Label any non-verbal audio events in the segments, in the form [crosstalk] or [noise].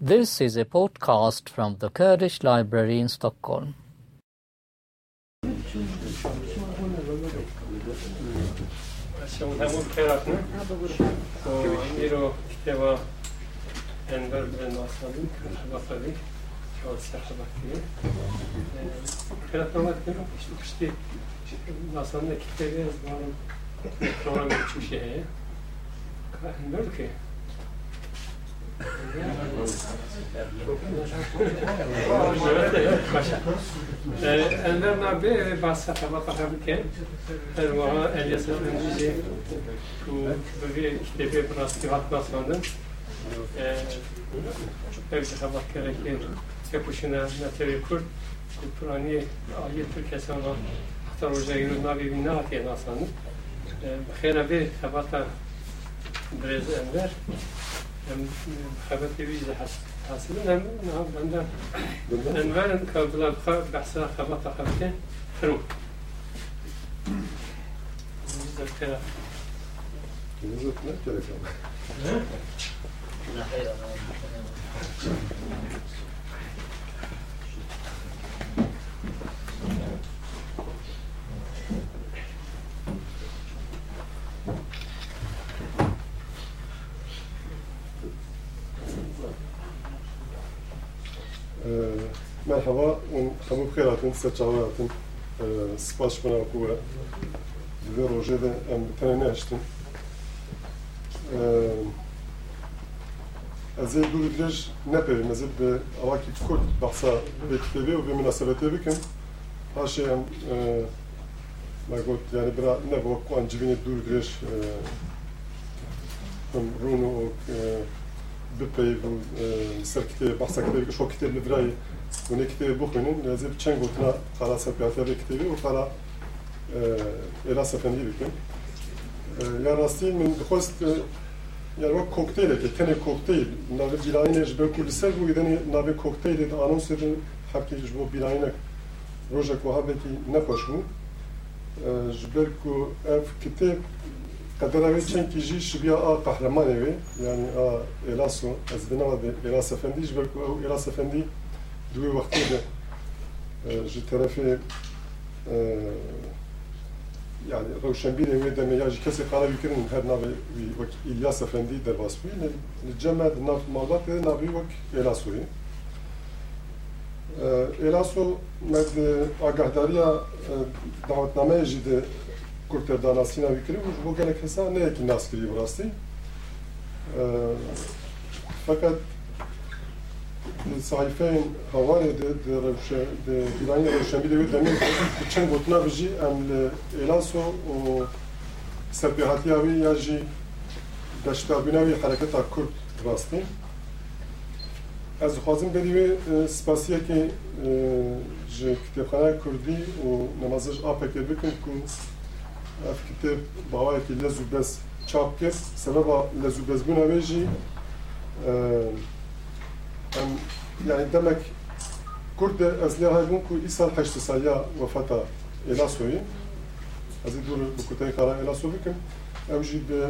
This is a podcast from the Kurdish Library in Stockholm. Ne ki. خبر که الواقع الیاس اندیجی تو بوی کتابی براستی وقت ناساندم Pek sabah gerekir. Yapışına nateri kur. Kur'an'ı ayet Türkçesi olan hatta roja yürü nabi bin natiye nasanı. Khera bir sabata brez enver. خبر كبير حسن حسن هم عندنا كابلا خبر نزلت ما مرحبا وخمو بخير هاتن سچاوه هاتن سپاس کنم خوبه دوی روژه ده ام تنه نهشتن از این دور درج نپریم از به اواکی کرد بحثا به کتابی و به مناسبتی بکن هاشه ام ما قلت يعني برا نبغى كون جبين دور درج ام رونو بپی و سر کتاب بحثا کتابی شو کتاب لبرای و نه کتاب بخونین لازم چند گفتنا خلاص سپیاتی به کتابی و خلا الا سفندی بکن یا راستی من بخواست yani o kokteyl ki tene kokteyl navi bilayine jbe kuliser bu gideni navi kokteyl de anons edin hakki jbo bilayine roja ko habe ki ne hoş mu jber ku ev kitap kadar ev çen ki ji şbiya a kahraman evi yani a elaso ez bina ve elas efendi jber ku elas efendi duy vakti de ji tarafı yani روشنبیر وی دم یا کسی خاله بکرین هر ناوی وک الیاس افندی در واسپی جمع ناف مالبات ده ناوی وک الاسوی الاسو مد آگاهداریا دعوتنامه جی ده kurterdana vikri کورتر داناسینا وی کری و بۆ گەلک هەسا نەیەکی ناسکری بڕاستی فقط sayfeyên hawarê de di Îranê Rewşenbî de wê demê çend gotina bijî em li Êlaso û serpêhatiya wê ya jî deşdabîna wê hereketa Kurd rastî. Ez dixwazim berî wê spasiyekê ji kitêbxaneya Kurdî û nemaziş apekê bikin ku ev kitêb bawayekî lez û bez çap kir sebeba lez û bezbûna wê jî yani demek Kurd ez lê hebûn ku îsal heşt saliya wefata Elasoyê ez ê dur bi kuteyê xara Elaso bikim ew jî bi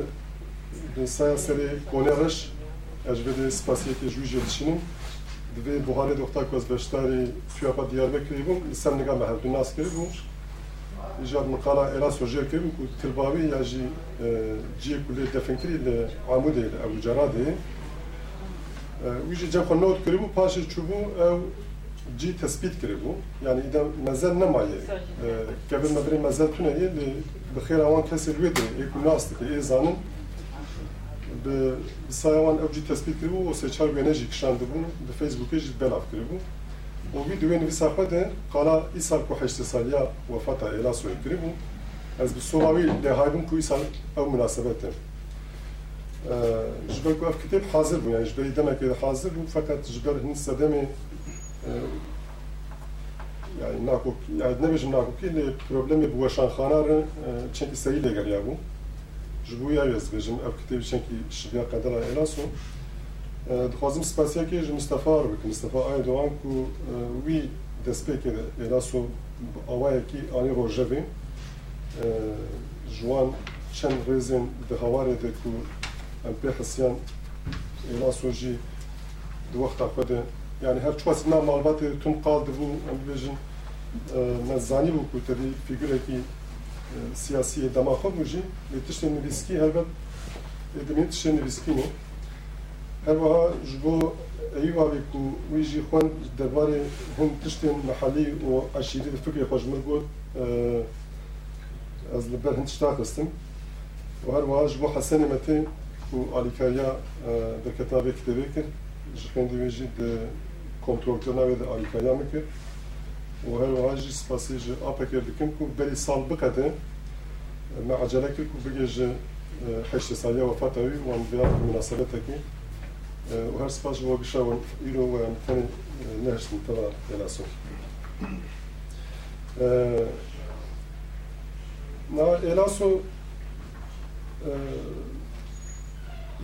bi saya serê konê reş ez vê de spasiyekê ji wî jê dişînim divê buharê doxta ku ez beşdarê Tûyapa Diyarbekirê bûm li ser niga جاد مقاله ایراس و جه کر و تلباوی یا جی جی کلی دفنکری لعموده او جراده وی جی جم خون نوت کربو پاشش چوبو او جی تثبیت کربو یعنی ایدا مزل نمایه. کبر مدری مزل تونه یه بخیر اوان کسی لویده ایکو ناس دکه ای زانن. به سایوان او جی تثبیت کربو و سه چار بینه جی کشانده بون به فیسبوکی جی بلاف کربو u vî divên wî serxwedê qala îsal ku heştê saliya wefata êla Sûrê kiribû ez bi sora wî lêhaybim ku îsal ew münasebetê ee, ji ber ku ev kitêb hazir bû yani ji berî demekê hazir bû feqet ji ber hin sedemê e, yani nakok yani nebêjim nakokî lê problemê bi weşanxana re çenkî serî lêgeriya bû ji bo ya ez bêjim ev kitêb çenkî şibiya qedera êla Sûr دخوازم سپاسیەکێ ژ مستەفار بکن مستەفا ئای دوان کو وی دەستپێکێ ئێراس اکی آنی رو ڕۆژەوێ جوان چەند ڕێزێن دهوارێ ده و ام پی حسیان ایلاسو جی دو وقت خودێ یعنی هر چوەس نا ماڵباتێ تون قال دەبوو ئەم بو که بوو فیگر اکی سیاسی دماخو بو جی وژی نویسکی هر بد ایدمین دەمێت نویسکی نو wiha ji bo Eyüp abi ku wî jî xwen derbarê hin tiştên mehallî û eşîrî di fikrê xwe ji min got ez li ber hin tişta xistim. Û her wiha ji bo Hesenê Metê û alîkariya derketina vê kitêbê kir. Ji xwendê wê jî di kontrolkirina wê de alîkariya min kir. Û her wiha jî spasî ji apekê dikim ku berî sal biqete me acele kir ku bigê ji heştê saliya wefata wî wan vêya münasebetekî وهر سفاش بۆ گشەون ئیرۆیان تەن نەشتنەوە دەناسۆ ئێلاسۆ Na ji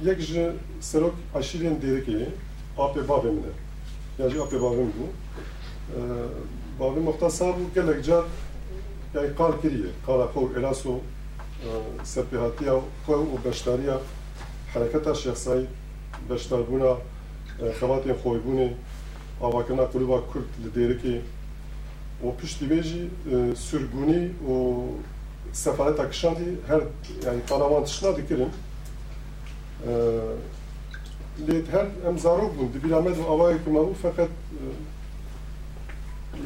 serok je serok aşiren bavê ape babemine. ya je ape babem bu. bû bavê muxtasar bû gelek car yani kal kiriye kala kor êlaso serpêhatiya xew û beşdariya hereketa دشتربونا خواتین خویبونی آواکنا قلوبا کرد لدیرکی و پشتی بیجی سرگونی و سفارت اکشاندی هر یعنی طالبان تشنا دکرن لیت هر امزارو بون دی بیرامد و آوائی که مرو فقط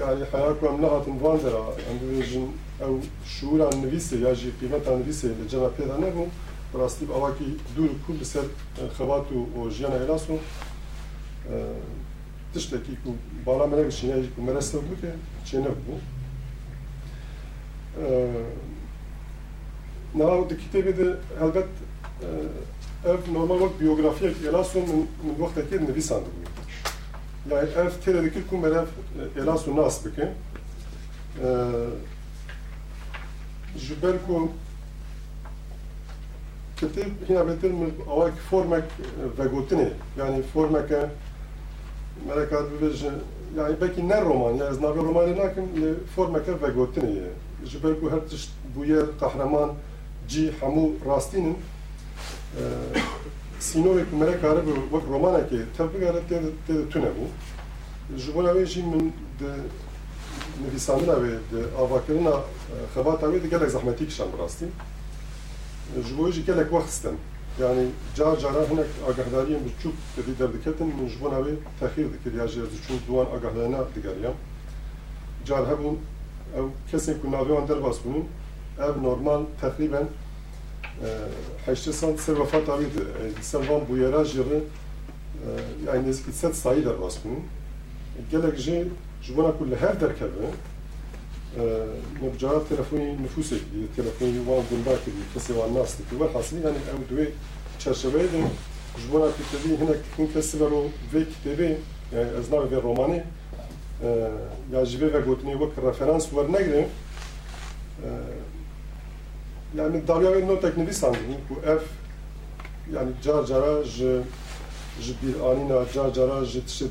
يعني حياكم منها تنفاندرا عند يعني او شعور عن نفيسي يجي قيمة عن نفيسي اللي جرى بيها نبو. براسی با واقعی دو رکوب بسیار خبرات و جیان علاسو تشت کی کو بالا من اگر شنیدی کو مرسته بود که چنین بود نه اون دکیتی بود هرگز اف نورمال وقت بیوگرافیه که علاسو من وقت دکتر نویسند بود یا اف تیره دکتر کو مرف علاسو ناس بکن. جبر کو کتیب هیچ بهتر می‌گویم آواهی فرم و گوتنی، یعنی فرم که مراکز بیش، یعنی بکی نر رمان، یعنی از نوبل رمانی نکن، فرم که و گوتنیه. چون بگو هر تیش بیه قهرمان جی حمو راستین، سینوی که مراکز بی وقت رمانه که تبدیل کرد به تونه بو. چون ولی ویژی من نویسنده و آواکرینا خبرت می‌دهد که لازم Ji jî gelek wext stem. Yani car cara hinek agahdariyên biçûk tedî derdiketin min ji bo wê texîr dikir ya jê çû duwan agahdarina digeriyam. Car hebûn ew kesên ku navê wan derbas bûnin ev normal teqrîben heşte sal ser vefata de ser van bûyera jî re yani nêzîkî sed sayî derbas bûn. Gelek jê ji bona ku li her مبجرات تلفنی نفوسك تلفنی وان دنباك کسی وان ناس تي والحاصلين يعني او دوي تشرشبه دي جبونا كتابي هنا كن رو في كتابي يعني یعنی ازناو في روماني یا جیب و گوتنی رفرنس رفرانس ور نگریم. یعنی داریاوی نو تک نویسان اف یعنی جار جارا ج بیر آنینا جار جارا ج تشه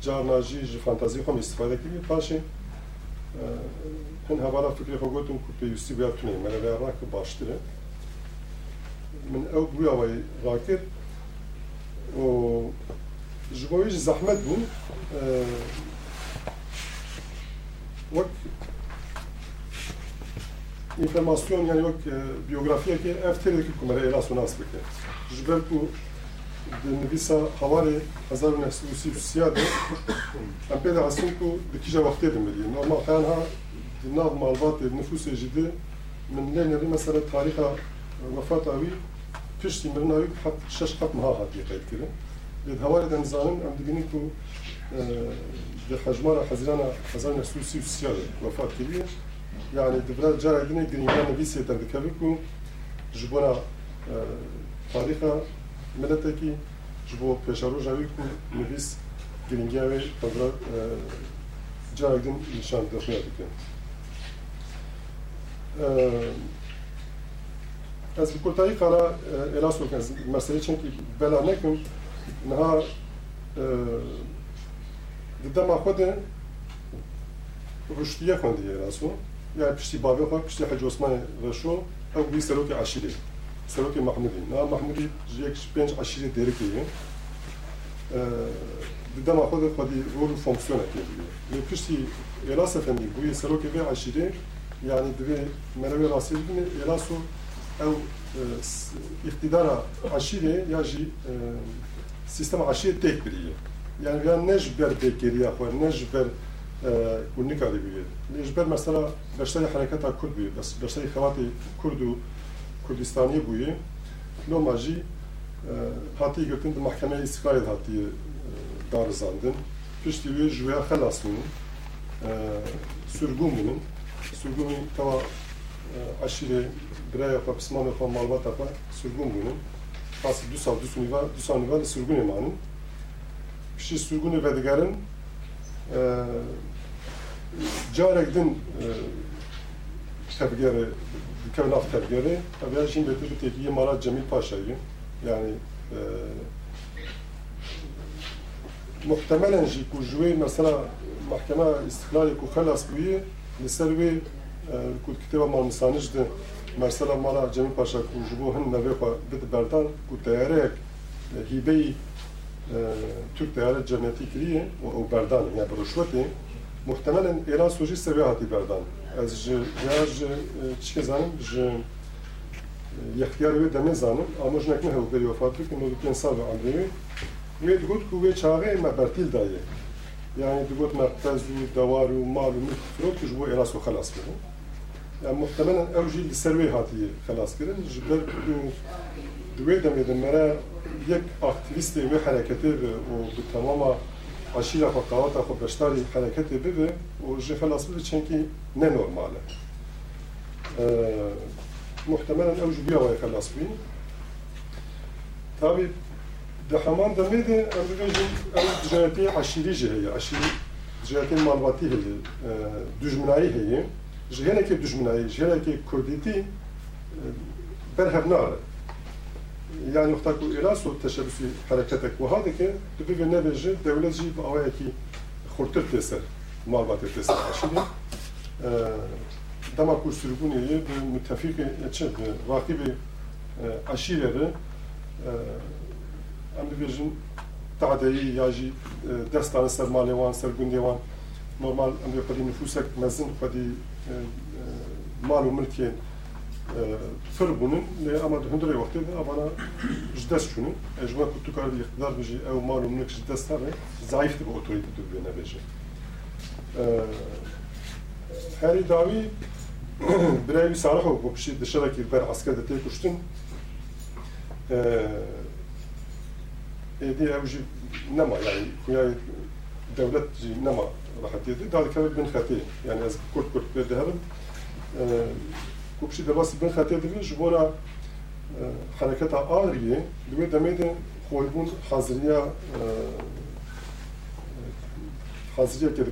جار ناجي ج فانتازی خم استفاده کنیم باشي هەن هەواڵە فکری خۆگوتم و پێویستی باتونی مەلەوێ ڕاکە باشترە. من ئەو بووەوەی ڕاکرد. ji bo wî ji zehmet bû wek informasyon yani wek biyografiyekê ev têrekî ku me re êlas û nas bike ji ber ku دنبیسا حواری هزار نفر روسی فسیاده. ام پیدا کردیم که دکی جواب دادیم بری. دی که اینها دناف مالبات نفوس جدی من نه نه مثلا تاریخ وفات اولی پیش دیم بری نه شش قط مها هدیه کرد کردیم. به حواری دنبالیم ام دیگه نیم که به حجم را حضیران هزار نفر روسی وفات یعنی دوباره جایی دینی دنبیسا تر دکه بیکو جبران تاریخ miletekî ji bo pêşaroja wî ku nivîs giringiya wê tevra cara din nîşan dixuya dike. Ez bi kurtayî qara Elaso ez meselê çenkî bela nekim niha di dema xwe de ruştiye xwendiye Elaso yani pişti bavê xwe piştî Hacı Osman Reşo ew wî serokê aşîrê serokê Mahmudî na Mahmudî ji yek ji pênc aşîrê Dêrikê ye دما خود خودی رول فونکسیون کردی لی پشتی الاس افندی بوی سروک به عشیره یعنی دوی منوی راسی بینه الاسو او اقتدار عشیره یا جی سیستم عشیره تک بریه yani ya nejber bekeriya xwe nejber ku nikadî bûye nejber mesela beşterî hereketa Kurd bûye beşterî xelatê Bûye loma jî hatî girtin di mahkemeyê İstikrarê hatiye darizandin piştî wê ji wê xelas bûn sürgûn bûnin sürgûnê tewa aşîrê biraya xwe pismanê xwe malbata xwe sürgûn bûnin qasî du sal du suniva du sal niva li sürgûnê manin pişi sürgûnê vedigerin carek din dikevin av tevgerê ev ya jîn bêtir bi têkiyê mala Cemîl Paşayê yani muhtemelen jî ku ji wê mesela mahkema istiklalê ku xelas bûye li ser wê ku kitêba malmisanî ji Cemîl Paşa ku ji bo hin nevê berdan ku teyareyek hîbeyî Türk değerli cemiyeti kiriye o berdan yani rüşveti muhtemelen İran suji seviye hati berdan ez ji ya ji çike zanim ji yextiyar wê de nezanim amojnek ne hewberî wefat dikin nod pênc sal Andrewê wê digot ku wê çaxê me bertîl daye yani digot me qez û dewar û mal û mülk firok ji bo Eras û xelas kirin yani muhtemelen ev jî li ser wê hatiye xelas kirin ji ber di wê demê de mere yek aktivîstê wê hereketê û bi tamama aşira xo qawata xo beşdarî hereketê bibe û ji xelas bibe çenkî nenormal e. ee, muhtemelen ew ji duya wê xelas bîn. Tabî di de em dibêjin ew ticaretê eşîrî jî heye eşîrî ticaretê malbatî heye e, dujminayî heye. Ji gelekê dujminayî ji gelekê kurdîtî یعنی وقتا که ایلاس و تشبسی حرکت و ها دکه تو بیوی نبیجه دولت جی با آوه یکی خورتر تسر مالبات تسر عشده دما کور سرگونی یه به متفق چه وقتی به عشیره ره ام بیجن تعدهی یا جی دستان سر مالی وان سرگوندی وان نورمال ام بیو خودی نفوسک مزن خودی مال و ملکین فربونن اما هندري وقتي اما جدس شنو اجوا كنت كار الاقتدار بيجي أو مالو منك جدس تاع ضعيف تبقى اوتوريتي تبقى أنا بيجي هاري داوي براوي صالحو بوبشي دشرك بر عسكر دتي كشتن ايدي اوجي نما يعني خويا دولة جي نما راح تيدي دار كلب من خطيه يعني از كل كل بيدهرب kurt kurt bir deharim کوپشی دەباسی بن خەتێ دەبێت ji بۆ حرەکەتا ئاریە دوێ دەمێدە خۆیبوون حەزریە حەزریەکە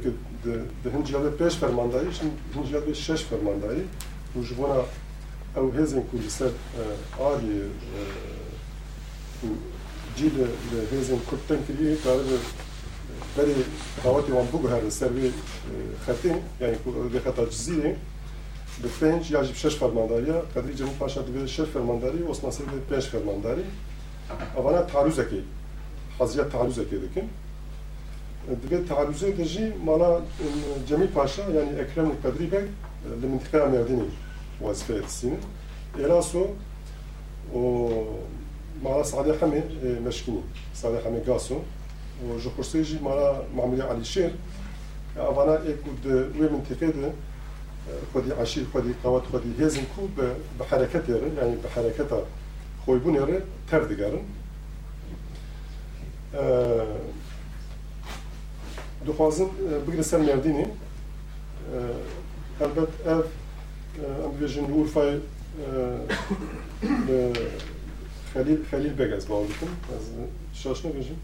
هەنجیاە پێش فەرماندایی هەنجیا بێ شش فەرماندایی و ji بۆ ئەو هێزن کو لەسەر ئاریە جی لە هێزن کورتن کردی کار بەری داوەتی وان بگوهرە سەر وێ خەتێ یعنی خەتا جزیرێ pênc ya jî bi şeş fermandariya Qedrî Cemîl Paşa divê şeş fermandarî Osman Sêr divê pênc fermandarî evana taarrûzekê heziya taarrûzekê dikin divê taarrûzê de jî mala Cemîl Paşa yani Ekrem Qedrî Bey li mintiqeya Mêrdînê wezîfeyê distînin Êlaso û mala Sadê Hemê meşkinî Sadê Hemê Gaso. Û ji Xursê jî mala Mamûlê Alîşêr evana êk û di wê mintiqê de خودی عشیر خودی قوت خودی هزم کو به حرکت یارن یعنی به حرکت خوی بون یاره تر دگارن آه، دخوازن آه، بگر سر مردینی آه، البت اف ام بیجن اورفای خليل خليل بيجز بقول لكم شاشنا بيجن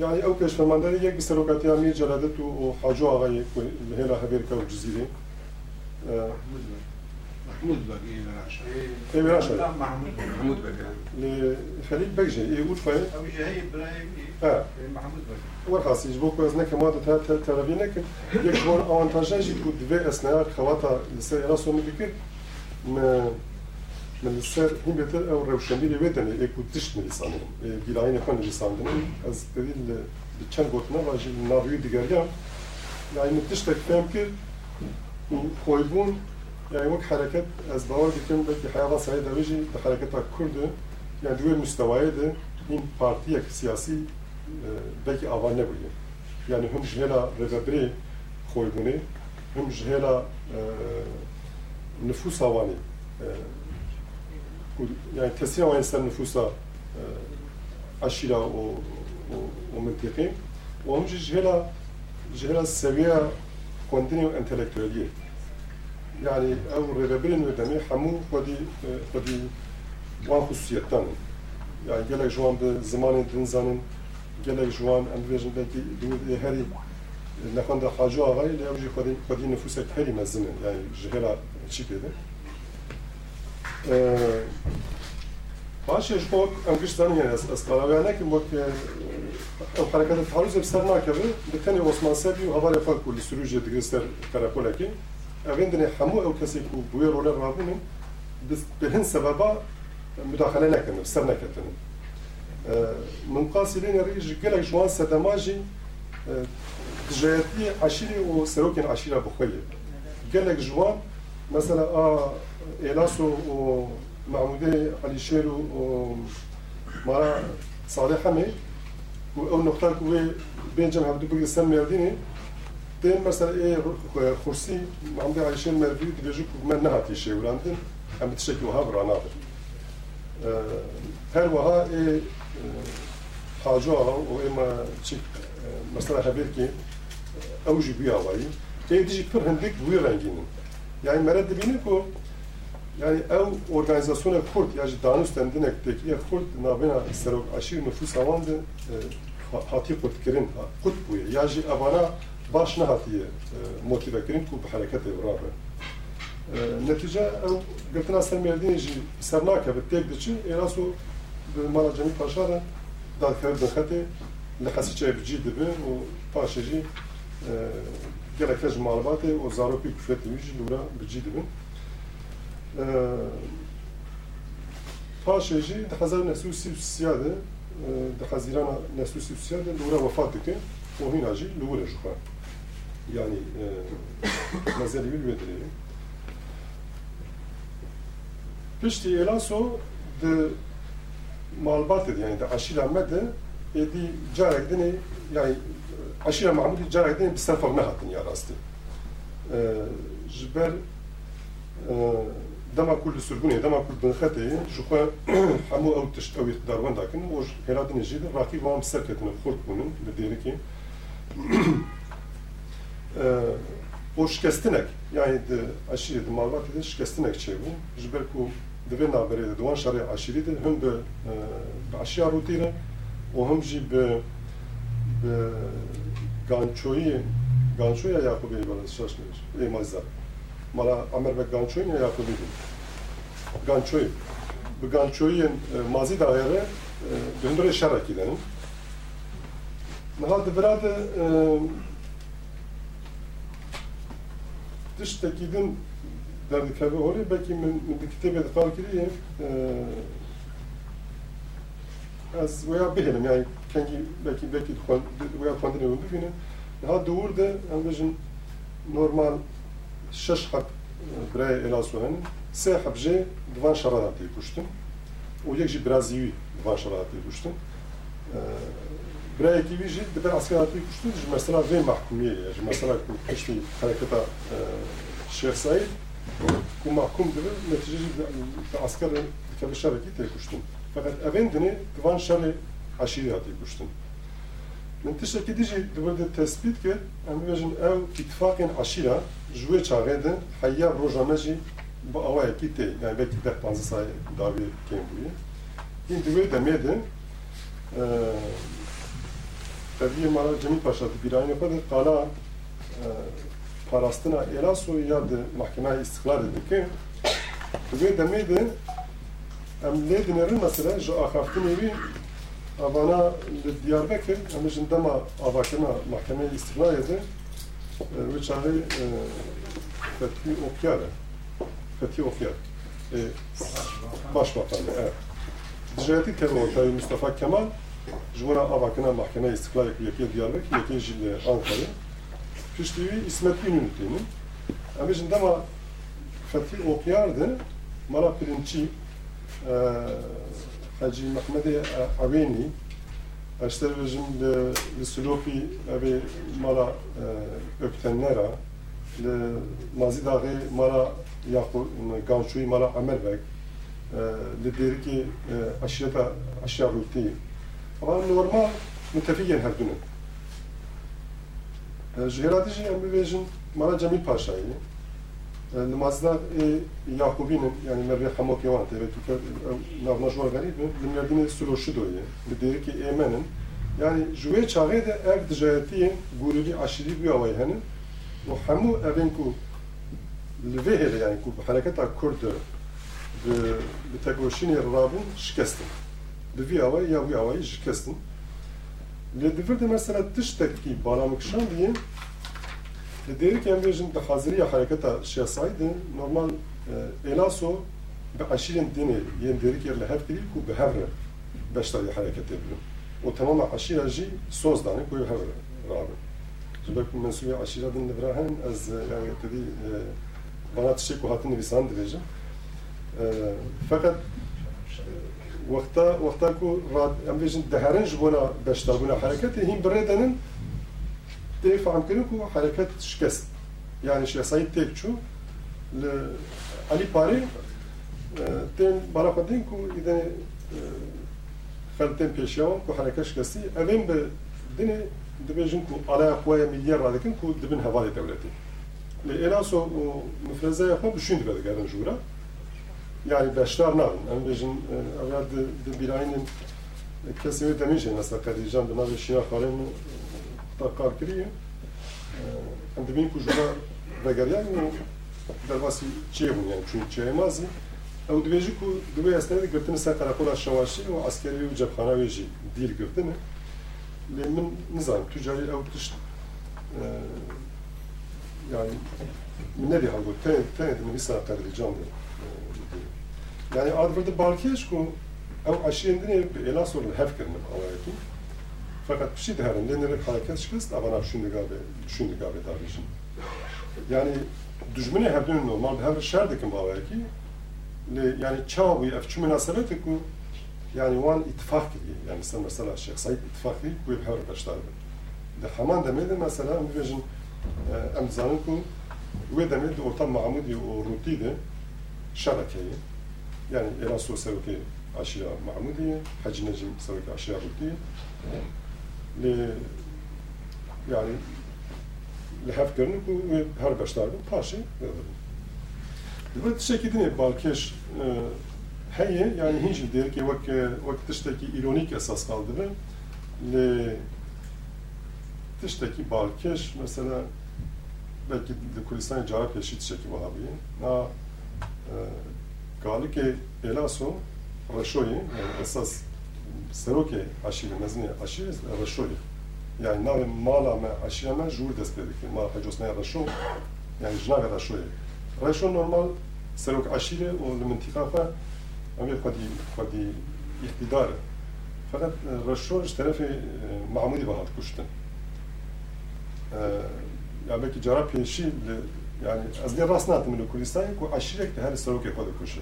يعني أو بيش فمانداري يك بسلوكاتي امير جلادتو وحاجو اغايك هلا هبيركا جزیره. محمود باجي إيه العشاء محمود محمود باجي لخليل يقول فاي أو جاي إبراهيم محمود باجي والحاس يجبوك وزنك ما ترابينك يكبر يكون دفاع اثناء خواطر لسه راسه مدكر ما من السر هم بيتر أو روشن بيلي بدن يكو تشت من لسانهم بيلاين يكون از تدل بتشان واجي ناروي ديگر يعني تشتك فهم خۆی بوون یعنی وەک حرکت ئەس باوە دەکەم بەکی حیاڵە سای دەوێژی بە حرکەتە کوردە یا دوێ مستەوایەدە این پارتیەک سیاسی بەکی ئاوان نەبووە یعنی هەم ژهێلا ڕێبەبرێ خۆیبوونێ هەم ژهێلا نفوس ئاوانێ يعني كثيرا ما ينسى النفوس عشيرة ومنطقي وهم جهلا جهلا السوية كونتينيو انتلكتوالي يعني أو الريلابيل ودمي حمو ودي ودي وان خصوصية يعني قالك جوان بزمان تنزانن قالك جوان ان فيجن بيكي دو هري نكون ده حاجو آغاي اللي اوجي خدي خدي نفوسك هري مزنن يعني جهلا شي كده. باش يجبوك ام قش اس يعني أصلا يعني لكن بوك آه، zanin yani ez qalaveya nekim wek ew hereketa tahrûzê bi ser nakeve bi tenê Osman Sebî û hevalê xwe ku li Sûrûjê digir ser karakolekê evên dinê hemû ew kesê ku bûye role rabûnin bi hin sebeba مداخله نکردن سر نکردن من قاصدين ريج قال جوان ستماجي دجايتي عشيري وسروكين عشيرة بخوية قال لك جوان مثلا اه إلاسو ومعمودي علي شيرو ومع صالح حمي او نقطة كوي بين جمع بدو بقي سن مرديني تين مثلا ايه خرسي معمودي علي شير مردي دبيجو من نهاتي شي ولاندن هم بتشكي وها براناتر her vaha e hacı ağa o ema çik mesela haber ki evji bir avayı e dijik pır hendik bu renginin yani mered dibini ko yani ev organizasyona kurt ya ji danus tendinek tek ya kurt nabena serok aşir nüfus avandı hati kurt kirin kurt bu ya ji avana baş ne hatiye motive kirin ku bu hareket evrabe نتیجه او گرتنا سر مردین جی سر ناکه به تک دچی ایراسو به مالا جمی پاشا را داد کرد دخته لحسی چه بجی دبه و پاشه جی گلک کج معلومات و زاروپی کفتی میجی لورا بجی دبه پاشه جی ده هزار نسوسی سیاده di hezîrana Nesusi Süsyan de vefat dike, ohîna jî li wir jixwe. Yani mezelî wî wê dilê. Piştî Elaso di malbatê yani di aşîra me de êdî carek dinê yani aşîra Mahmudî carek dinê bi ser fev nehatin ya rastî. Ji ber دما كل سربوني دما كل بنخاتي شوفا حمو او تشتوي قدار وين داكن وش هرادن جيد راكي ما مسكتنا خرط بونن بديركي o şikestinek yani de aşiri de malvat de şikestinek çe bu jiber ku devin nabere de duan şare aşiri de hem be be aşiya rutine o hem jî be be gançoyi gançoya yakubi bana şaşmıyor e mazda mala Amer ve gançoyî ya Yakubê din gançoyî bi gançoyî mazî daire bi hundirê şerekî denin niha dibira de tiştekî din derdikeve oraya belki min bir kitabı da fark edeyim. Az veya bilelim yani kendi belki belki veya kendine öldü yine. Daha doğru da anlaşın normal şaş hak برای الاسوهن سه حبجه دوان شرارتی کشتن و یک جی برازیوی دوان شرارتی کشتن برای کی ویجی دبر اسکراتی کشتن جی مثلا وی محکومیه جی مثلا کشتی حرکتا شیخ سعید ku mahkum dibe neticeci de asker dikkatle Në të shë këti që duhet të të spit kë, e më vëzhëm e këtë fakin ashira, zhve që arrede, haja rojame që ba awa e kite, davi kemë buje. İn duhet tabi mara Cemil Paşa bir aynı kadar kala parastına Erasu ya da mahkemeye istiklal edildi ki, duhet e mede, em ledine rı mesela, jo akhaftini vi, avana Diyarbakır ama jindama avakına mahkemeye istiklal edin ve çare fethi okyar fethi okyar e, Başbakanı, evet. Dijeti terör Mustafa Kemal Jmura avakına mahkeme istiklal yeki Diyarbakır, yeki jil Ankara. Piştiği İsmet İnönü'nün. Ama şimdi ama Fethi okuyardı. Mala pirinci Hacı Mehmedi Aveni işte bizim de Sulupi abi mala öktenlera le mazi dağı mala yaku ganşuy mala amelbek le deri ki aşireta aşağı ruti ama normal müttefiken her dünü Jihirati ji em bibêjin mala Cemil Paşa'yı Namazda Yakubinin yani Merve Hamak Yavan teve tutar navna jwa garib li merdine sulo şidoye li deri ki emenin yani jwe çağı da ev dijayetiye guruli aşiri bir avay henin ve hamu evin ku li vehele yani ku hareketa kurd bi tekoşini rabin şikestin bi vi avay ya vi avay şikestin li divirde mesela tişteki balamıkşan diye Deri ki emrejin de haziri ya hareketa şiyasaydı normal elaso be aşirin dini yen deri ki yerle hep değil ku be hevre beşta ya hareket ediyor. O tamam aşira ji soz dani ku hevre rabi. Zubek mensubi aşira din librahen az yani dedi bana tişek ku hatın nivisan diyeceğim. Fakat وقتا وقتا کو راد ام بيجن دهرنج بونا بشتا بونا حركتي هم بردنن تفهم كده كو حركات شكست يعني شيء سعيد تكشو علي باري تين برا قدين كو إذا خلتين بيشيون كو حركات شكستي أبين بدني دبيجن كو على قوايا مليار رادكن كو دبن هوالي دولتي لإلاسو مفرزة يخون بشون دبا دقارن جورا يعني باشتار نارن أنا بيجن أولاد دبيلاين كسي دميجي مثلا قديجان بنابي شيا خارين تقار کریه ام دبین të karkërije, ndëmin ku zhura begarjan, darbasi çevun yani çünkü çevmazdı. Ev dibeci ku dibe esnedi gırtını sen karakola şavaşı o askeri u cephana veji dil gırtını. Lemin nizam tüccarı ev dış ee, yani ne diye hangi ten ten edimi bir saat kadar canlı. Ee, yani advırdı balkiyeş ku ev aşiyendini ela sorun hef kırmın alayeti fakat bir şey derim, denerek hareket çıkız, ama şimdi gabe, şimdi gabe davranışın. Yani düşmene her dönüm normal, her şerdekin bağır ki, yani çağı ef şu münasebeti ku, yani wan ittifak gibi, yani sen mesela Said ittifak değil, bu hep her başlar. De hemen demedi mesela, bir vejin emzanın ku, ve demedi ortam Mahmudi o rutiydi, şebekeyi, yani Erasu Sevki aşira Mahmudiye, Hacı Necim Sevki aşira rutiye, yani lehevkerin ve her beşlerden parçayı verelim. Ve şekilde balkeş e, heye yani hinci der ki vak e, vak tişteki ironik esas kaldı ve le tişteki balkeş mesela belki de Kulistan cevap eşit şekil vahabiye. Na e, galike elaso raşoyi yani esas سروکی آشیل نزنی آشیل رشولی. یعنی نه مالا من آشیل من جور دست بده که مال پیچوس نه رشول. یعنی جناب رشولی. رشول نورمال سروک آشیل و لمنتیکا با امی خودی خودی اقتدار. فقط رشول از طرف معمولی باند کشتن. یا به کجای پیشی؟ یعنی از دیروز نه تمنو کردی سعی کو آشیل که هر سروکی خود کشته.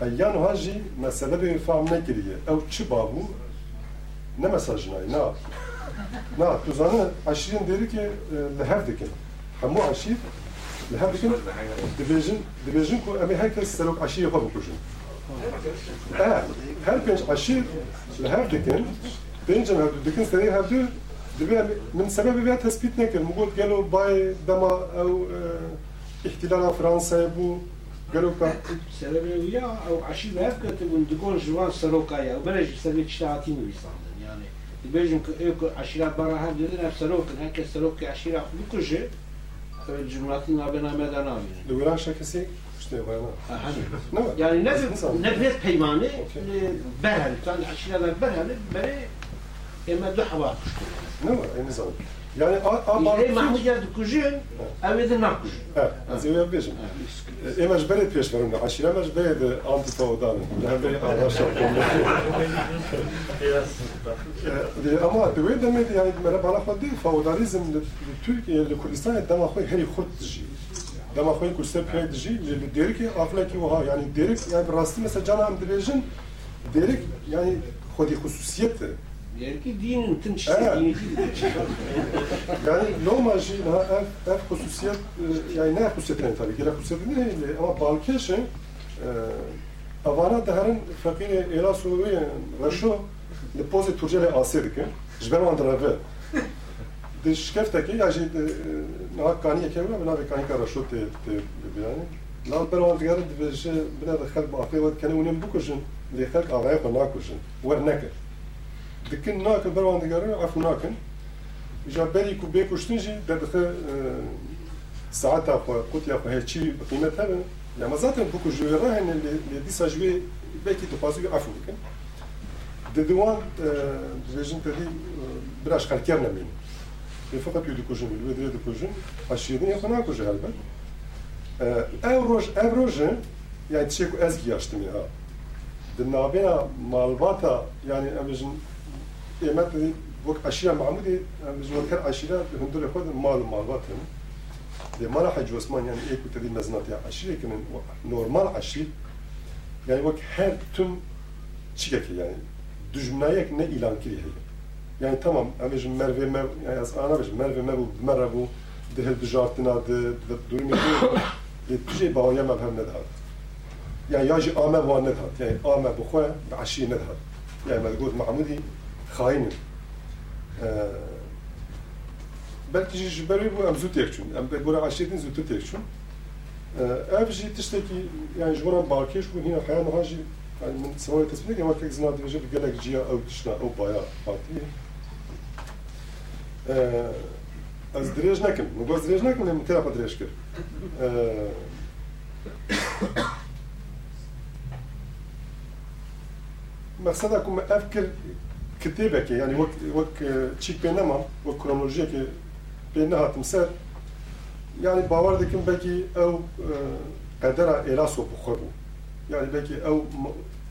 Heyyan ha jî mesele bi fam nekiriye. Ew çi babu? Ne mesajınay, na. Na, tu zanı aşirin deri ki e, li hev e, dikin. Hemû aşir li hev dikin dibêjin dibêjin ku em ê herkes serok aşîrê xwe bikujin. Eh, her pênc aşîr li hev dikin, pêncên hev dikin serê hev dû dibe min sebebê vê tespît nekirin. Min got gelo bayê dema ew e, ihtilala Fransayê bû Garoka. Ja, a Şivevka te bun dikon jivan Sarokaya. Berej sevi çitaati mi sandın yani. Dibejim ki ök aşira bara her dedin hep Sarokın. Herkes Sarokya aşira bu kışı. Cumhuriyetin abena medan abi. Duvara şakası işte bana. Ne? Yani ne ne bir peymanı berhel. Tan aşiralar berhel bere ema duhava. Ne var? Ne zaman? Yani Ili Mahmudja të kuzhin, e edhe na kuzhin. E, atë jo bishëm. E më zbëre pjesë për nga, ashira më zbëre dhe antë të odanë. Në e bëre Allah shakë. Ama të vëjtë me, yani mëre bana xaddi, faudarizm në Türkiye, në Kurdistan, e dama xoj heri xurt të shi. Dama xoj kurse për të shi, në derik e afla ki oha. Yani derik, yani rastı mesela cana hem derecin, derik, yani xodi hususiyeti. Diyelim ki dinin tın çizgi, evet. dini değil. [laughs] yani normal şey, daha ev, ev hususiyet, e, yani ne ev hususiyetini tabii ki, ev hususiyetini değil e, ama Balkeş'in e, avana deherin fakiri ila suvi reşo li pozi turceli asir dikin, e, jber van drave. [laughs] Di şkefteki, ya şey, jî naha kaniye kevra, bina ve kanika reşo te, te, yani. Lan ben onu diğer bir şey, bina da halk mafya, kendi unem bu kuşun, diye halk avaya konak kuşun, ver nekir dikin nakin berwan digarin afu nakin ja berî ku bêkuştin jî derdixe saeta xwe qutiya xwe hêçî bi qîmet hebe ya me zaten bikû ji wê re hene lê dîsa ji wê belkî dixwazî afu dikin di diwan e, dibêjin tedî e, bira şqelker nemînin Ve fakat yu dikujin, yu vedre dikujin, aşirin yakın akujin elbet. E, ev roj, ev rojin, yani çiçek ez giyaştım ya. Dinabena malvata, yani emejin ایمت دید وک اشیره معمودی مزورکر اشیره هندور خود مال مال واتن دی مال حج عثمان یعنی ایکو تدی مزناتی اشیره کنن نورمال اشیر یعنی وک هر تم چیکه یعنی دجمنایک نه اعلان کری هیه یعنی تمام امیش مروی مر یعنی از آن امیش مروی مر بود مر بود ده هل دجارتنا ده ده دوری میکنه یه تجی باهایم مبهم ندهد. يعني يجي آمه وان ندهد. يعني آمه بخوه بعشي ندهد. يعني ملقود معمودي xainim. E, belki ji berî bû em zû têk çûn. Em bûra eşêdîn zûtir têk çûn. E, ev jî tiştekî yani ji winan balkêş bû hîna xeyan wihan jî yani min sewayê tespît nekin wekek zina dibêje bi gelek ciya ew tişna ew baya hatiye. E, ez dirêj nekim. Min goz dirêj nekim lê min tê xwe dirêj kir. [coughs] Meqseda ku ev kir کتێبێکی ینی وەک وەک چی پێ نەما وەک کرۆلۆژیەکی پێ نەهاتم سەر یعنی باوەڕ دەکەم بەکی ئەو قەدەرە ئێراس و بخۆ بوو یعنی بەکی ئەو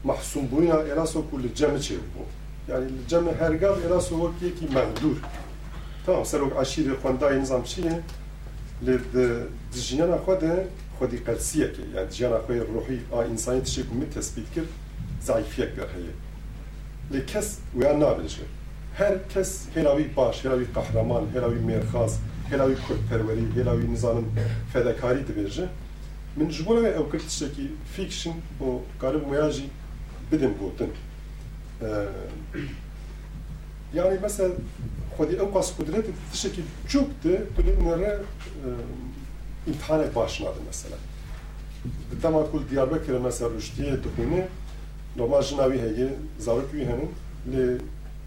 محسوم بووینە ئێراس وەکو لە جەمە چێ بوو یعنی لە جەمە هەرگاڵ ئێراس وەک یەکی مەندور تام سەر وەک عشیری خوێندای نظام چیە لێ دژینەنە خۆ دێ خودی قەرسیەکە یعنی جیانە خۆی ڕۆحی ئا ئینسانی تشێک می تەسبیت کرد زایفیەک هەیە Li kes uyan nabêje. Her kes helavi baş, helavi kahraman, helavi merxaz, helavi kurtperverî, helavi nizanin fedakarî dibêje. Min ji bo ew kir tiştekî fiction û karib waya jî bidin gotin. Yani mesela xwedî ew qas kudretê tiştekî çûk de tu lê nere imtihanek baş nadin mesela. Di tema kul Diyarbakır'a mesela rüştiye dixwîne normal jina wî heye zarok wî henin lê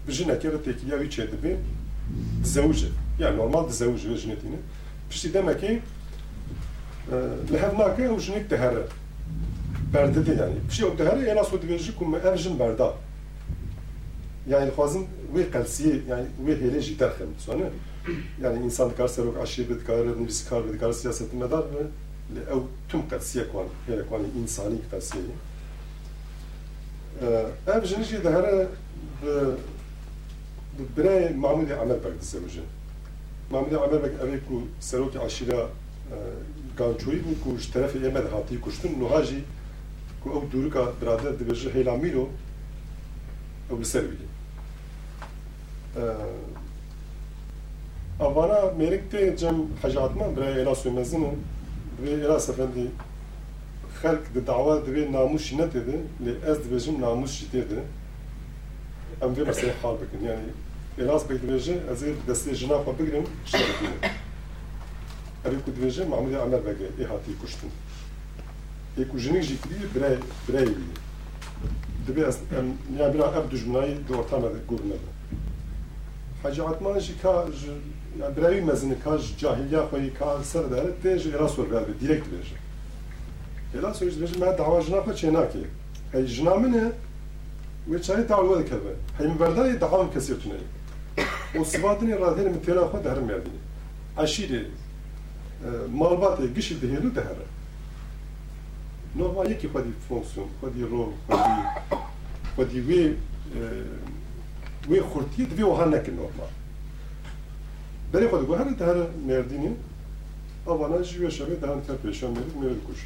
bi jinekê re têkiliya wî çêdibê dizewije yani normal dizewije wê jinê tîne piştî demekê li hev nake ew jinek dihere berdide yani. Piştî ew dihere êna so dibêjî ku me ev jin berda. Yani dixwazin wê qelsiyê yani wê hêlê jî derxin sone yani insan dikar serok aşî bi dikar nivîskar bi dikar siyasetin medar ew tüm qelsiyek wan hêlek wan însanî qelsiyê ev jinî jî dihere bi birayê Mahmudê Emelbek dizewije. Mahmudê Emelbek evê ku serokê aşîra gançoyî bû ku ji terefê de hatî kuştin niha jî ku ew dûrika birader dibêje hêla mîro ew li ser. Avana mêrik tê cem hecatman birayê êla Sûmezin divê êla sefendî xelk di dava divê namus jî netêde lê ez dibêjim namus jî têde em vê meselê hal bikin. Yani êlas pek dibêje ez ê destê jina xwe bigirim şerekîne evê ku dibêje Mahmudê Emer vege ê hatî kuştin. Ê ku jinik jî kiriye birey birey wî dibê ez em ya bira ev dijminayî di orta me de gur nebe Hacı Atman jî ka ji yani birayî mezini ka ji cahiliya xwe ka ser de tê ji ver direkt dibêje Ela söz dibêjim me dava jina xwe çê nakê. Hey jina min e وچاری تعالوا ذكره هم بردای دعام کسی تونه و سوادنی رادین من تیرا خود هرم یادینی عشیره مالبات گشی دهیلو دهره نورمال یکی خودی فونکسیون خودی رول خودی خودی وی وی خورتی دوی وها نکن نورمال بری خود گوهر دهره مردینی آوانا جیوه شبه دهان تر پیشان میرید میرید کش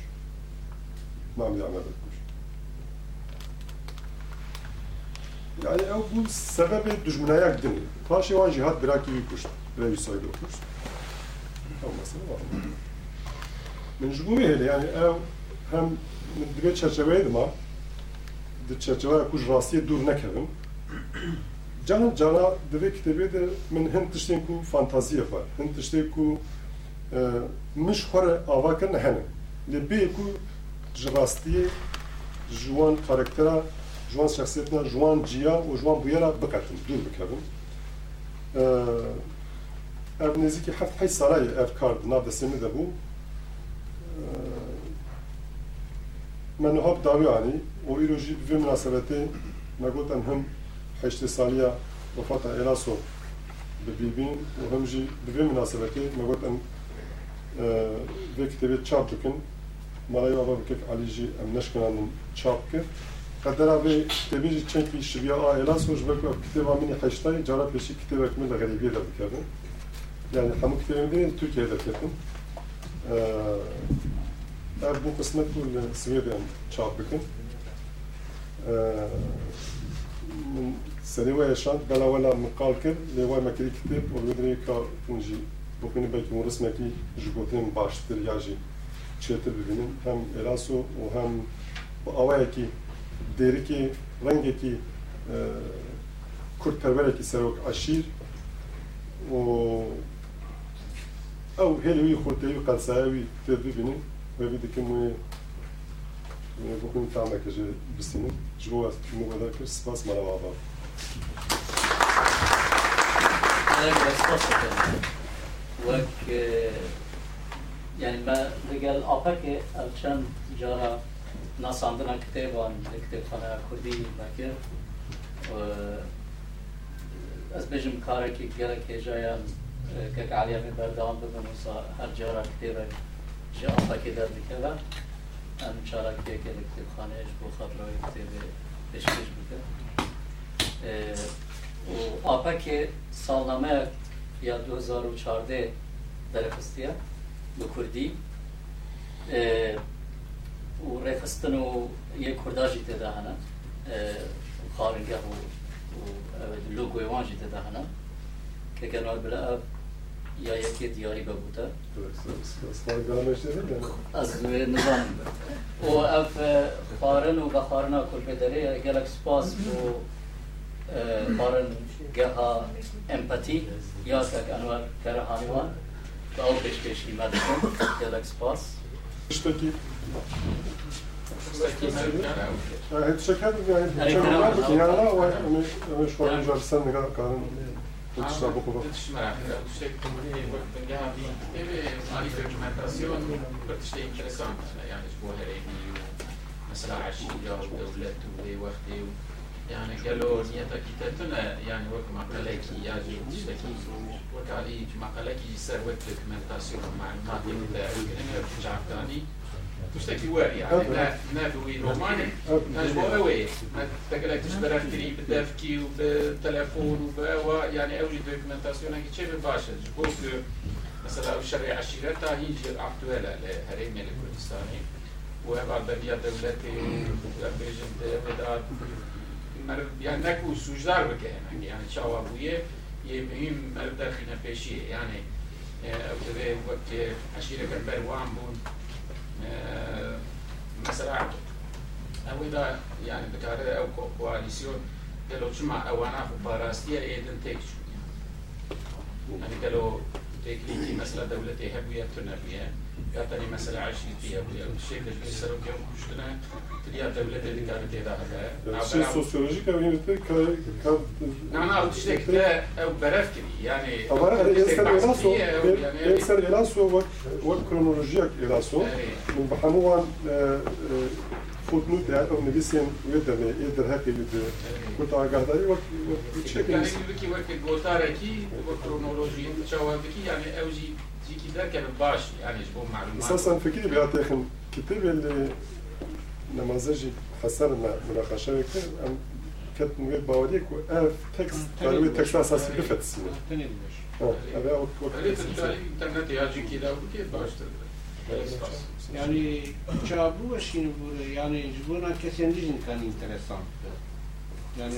معامله عمل کش Yani ev bu sebebi düşmünaya gidin. Paşa van cihat bırak gibi kuş. Revi sayılı kuş. Tamam mesela var. Men ji bu hele yani ev hem min dibe çerçeveydim ha. Di çerçeveye kuş rastiye dur nekevim. Canım cana dibe kitabı de min hin tiştên ku fantaziye var. Hin tiştê ku e, miş xware ava kirin hene. جراستی جوان کارکتره جوان شخصیت جوان جیا و جوان بویا را بکاتم دور بکردن اف نزیکی هفت هی سالای اف کار ناب دستمی ده بو من هاب داوی آنی و ایرو جی بوی مناسبتی نگوتن هم هشت سالیا وفات ایلاسو ببین و هم جی بوی مناسبتی نگوتن به کتبه چاپ malajo apo kek aliġi em nexkenan çapkir. Qedera bi kitêbê jî çend pêşiviya a Elas û ji ber kitêba min ê heştayê cara pêşî kitêbek min li Xerîbiyê de dikevin. Yani hemû kitêbên min Tirkiyeyê de ketin. Ev bu qismet û li Swêdê em çap bikin. Min serê we yeşand bela we la min qal kir lê we mekirî kitêb û wêdrê ka hûn jî bixwînin belkî hûn rismekî ji gotinên baştir ya jî çete bibinin hem elasu o hem avayaki deriki rengeki e, kurd pervereki serok aşir o ev helevi kurdevi kalsayevi te bibinin ve bir dikimi bugün e, tam akıcı bisinin jgo mugadar kır spas mala baba Thank you. یعنی با دیگر آپا که چند جارا ناساندن کتابان کتابخانه کردی بکر از بچه مکاره که گره که جایم که علیم بردام ببن و هر جارا کتاب جا آپا که در بکره ام چارا که که کتابخانه اش بو خاطر کتاب پیشکش بکر و آپا که سالنامه یا 2014 در خستیه بکردی و رخستن و یه کرداجی تدا هنه خارنگه و لوگوی وانجی تدا هنه که گنار بلا اب یا یکی دیاری ببوتا از نظام و اف خارن و بخارنا کلپدره گلک سپاس و خارن گه امپاتی یا تک انوار کرهانیوان Auch jeśli ma jednak spas. Sztuki. تشكل يعني تشكل بكيالا ومش فاهم جاب سن كان تشربوا كذا. مثلا عشية ودولة ووقت يعني قالوا له نيتك تاتنا يعني وك ما قالك يا تشتكي وك علي ما قالك يسروك دوكيومنتاسيون معلوماتك تاعك انك ترجع ثاني تشتكي واعي يعني. نا نافوي روماني نجمو اوي تقلك تشترى كري بالدافكي وبالتليفون وبوا يعني اوجي دوكيومنتاسيون هكي تشي باشا. جبوك مثلا الشريعة الشيرة هي عبدوها لهريم الكردستاني وهذا بيا دولتي وبيجن بدات وداد يعني نكو سوجدار بكهنا يعني شاوا بويه يمهم مرد داخلنا بيشيه يعني او تبي وقت عشيرة كبر وعم بون مثلا او اذا يعني بتعرض او كواليسيون قالوا شما اوانا في باراستيا ايدن تيكشو يعني قالوا تكليكي مثلا دولتي هبوية تنبية يعتني مثلا عشيرتي هبوية الشيء اللي في السلوك يوم كشتنا. تريا دولتي اللي كانت يدها يعني يعني هذا الشيء السوسيولوجيك أو يمتلك كان نعم نعم تشتك تا أو براف كده يعني طبعا الانسان الاسو الانسان الاسو وكرونولوجيك الاسو إيه. من بحموان آه، آه، فوتنوت يعني او نبيسين ويدنا يقدر هكا يد كنت عقادري وقت بشكل يعني بكي وقت جوتاركي وكرونولوجي شوابكي يعني اوجي جيكي ده كان باش يعني جبو معلومات اساسا فكري بيعطيكم كتاب اللي نماذج حسنا مناقشه كتير ام كانت مغير باوريك واف تكست قالوا تكست اساسي بفت السنه تاني بلاش اه هذا وقت وقت قريت الانترنت يجي كده وكي باش yani çabu şimdi buraya yani buna kesin dizin kan enteresan. Yani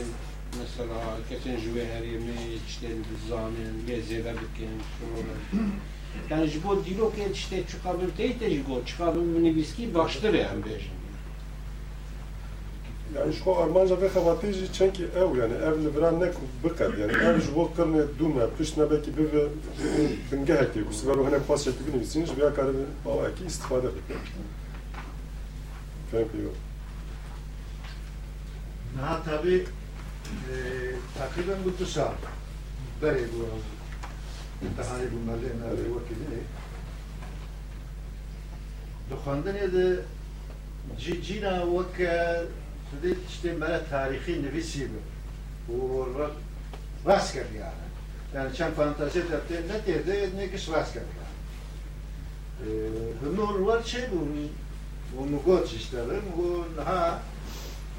mesela kesin jüveherimi işte bir zamin gezele bikin şuralar. Yani bu dilok işte çıkabilir değil de bu çıkabilir bunu viski baştır yani beşin. يعني شو ارمانجا في خواتيجي تشنكي او يعني اف لبران نكو بقد يعني اف جو قرن دوما بش نبكي بف بنجهتي وسبرو هنا خاص شكل بني بسينج بيا كار باو اكي استفاده بك فاهم كيو Ha tabii e, takriben bu tuşa beri bu imtihanı bunları nerede vakitini دخاندن ده جی جینا وک Dedi işte bana tarihi nefisi bu. Bu rast geldi yani. Yani çen fantezi depti ne dedi ne kis rast geldi yani. Hımur var şey bu. Bu mugot işlerim. Bu ha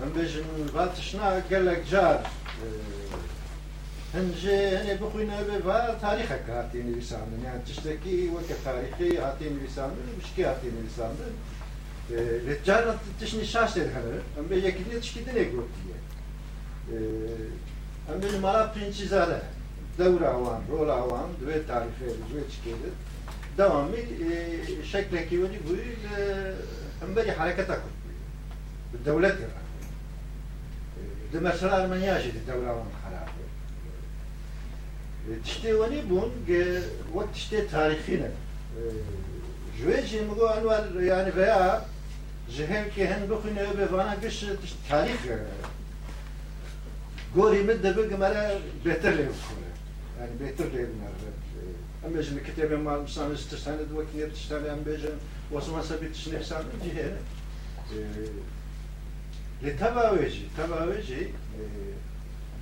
hem bizim vatışına gelek car. Hence hani bu kuyna ve va tarih hakkı hatini lisanı. Yani çişteki ve tarihi hatini lisanı, müşki hatini lisanı. شاش هذا ام بيجي كده تشكي دنيا قلت ام بيجي مالا برنسي زاله دور عوام رول عوام دوي تاريخي دوي تشكي devamlı e, şekleki ودي bu هم بدي حركتها كنت بالدولة ده مثلا أرمنيا جد الدولة وان خراب تشتي وني بون وقت تشتي تاريخينا جويجي مقو أنوار يعني بيا جهل كي هن بخنا بفانا قش تاريخ قوري مدة بقى مرة بيتر لي يعني بيتر لي مرة أم بيجن كتابي مع مثلا تستند وكنير تستند أم بيجن وصما سبيت تشنيف سان جهل لتباويجي تباويجي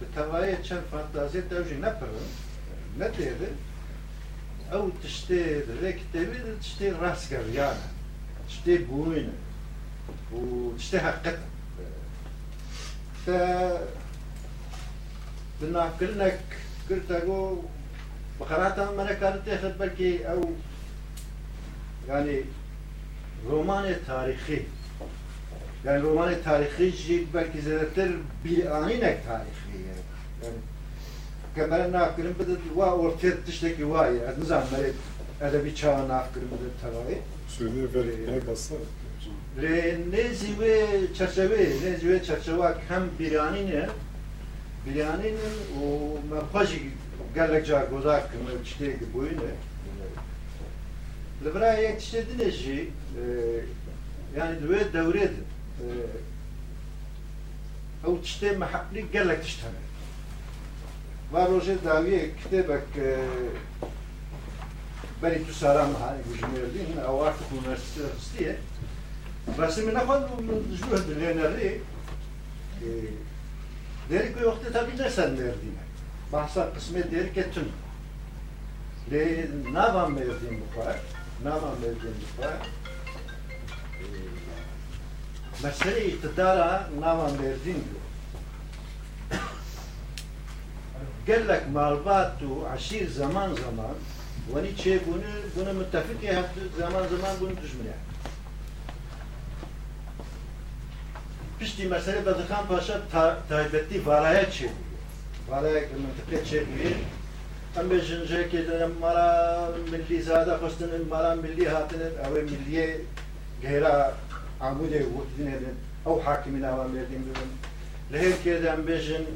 بتوايا كان فانتازيا توجي نبرن ندير او تشتي ريك تبي تشتي راس قريانة تشتي بوين واشتهى قتل. ف بدنا كلنا كرتاغو بقرات ما كانت تأخذ بركي أو يعني رومان تاريخي. يعني رومان تاريخي جيب بركي زادتر بيانينك تاريخي. يعني كمان كلمة بدت وا ورتيت تشتكي واي نزعم مريت edebi çağın aktarımıdır tabii. Söyle verenler ee, basa. Nezi ve çerçeve, nezi ve çerçeve hem biranine, biraninin o mepajı gelecek gozar kımı çiçeği boyunu. Lebra yetiştirdi neji, e, yani düve devredi. E, o çiçeği mehapli gelek iştemi. Var oje şey daviye kitebek e, بني تسارة معي وجميردين او ارتك ونرستيه بس من اخذ من جوه دلينا ري ديري كي وقت تابي نسان مردين بحثا قسمة ديري كتن لي نابا مردين بخار نابا مردين بخار مسئله اقتدارها ناوان بردین قال لك مالبات وعشير زمان زمان وني ve Nietzsche bunu, bunu müttefik yaptı, zaman zaman bunu düşmüne. Pişti mesele Bedirhan Paşa ta, tayyip etti, varaya çeviriyor. Varaya müntıkaya çeviriyor. Hem beşinci kederim mara milli zade hüsnünün mara milli hatinin evi milliye gayra amude vutidin edin. Ev hakimine avam verdiğim bölüm. Lehir kederim beşin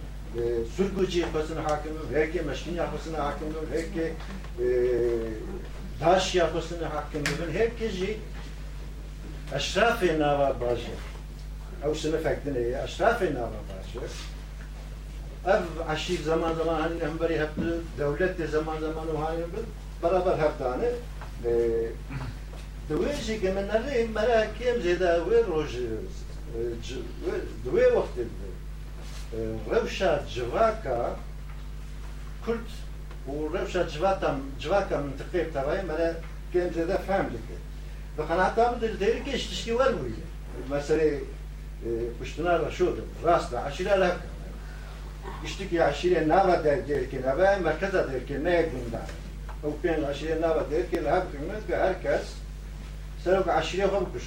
سرقوجي خصنا حاكم هيك مشكين خصنا حاكم هيك داشيا خصنا حاكم بهم هيك جي اشراف ناوا باجر او سنه فكدن هي اشراف ناوا باجر اف عشير زمان زمان هن هم بري هب دولت زمان زمان وهاي برابر هبدانه دويجي كمان نري مرا كيم زيدا وين روج دوێ وەختێک روشة جواكا كنت وروشة جواتا جواكا من تقريب تبعي ملا كان زادا فهم لك بقناعة تابد الدير كيش تشتي والوية المسألة بشتنا رشود راس عشيرة لك اشتكي عشيرة نابا دير دير كنابا مركزة دير كنابا أو كان عشرين نابا دير كي لها بكمنت بهركز سلوك عشرين هم كش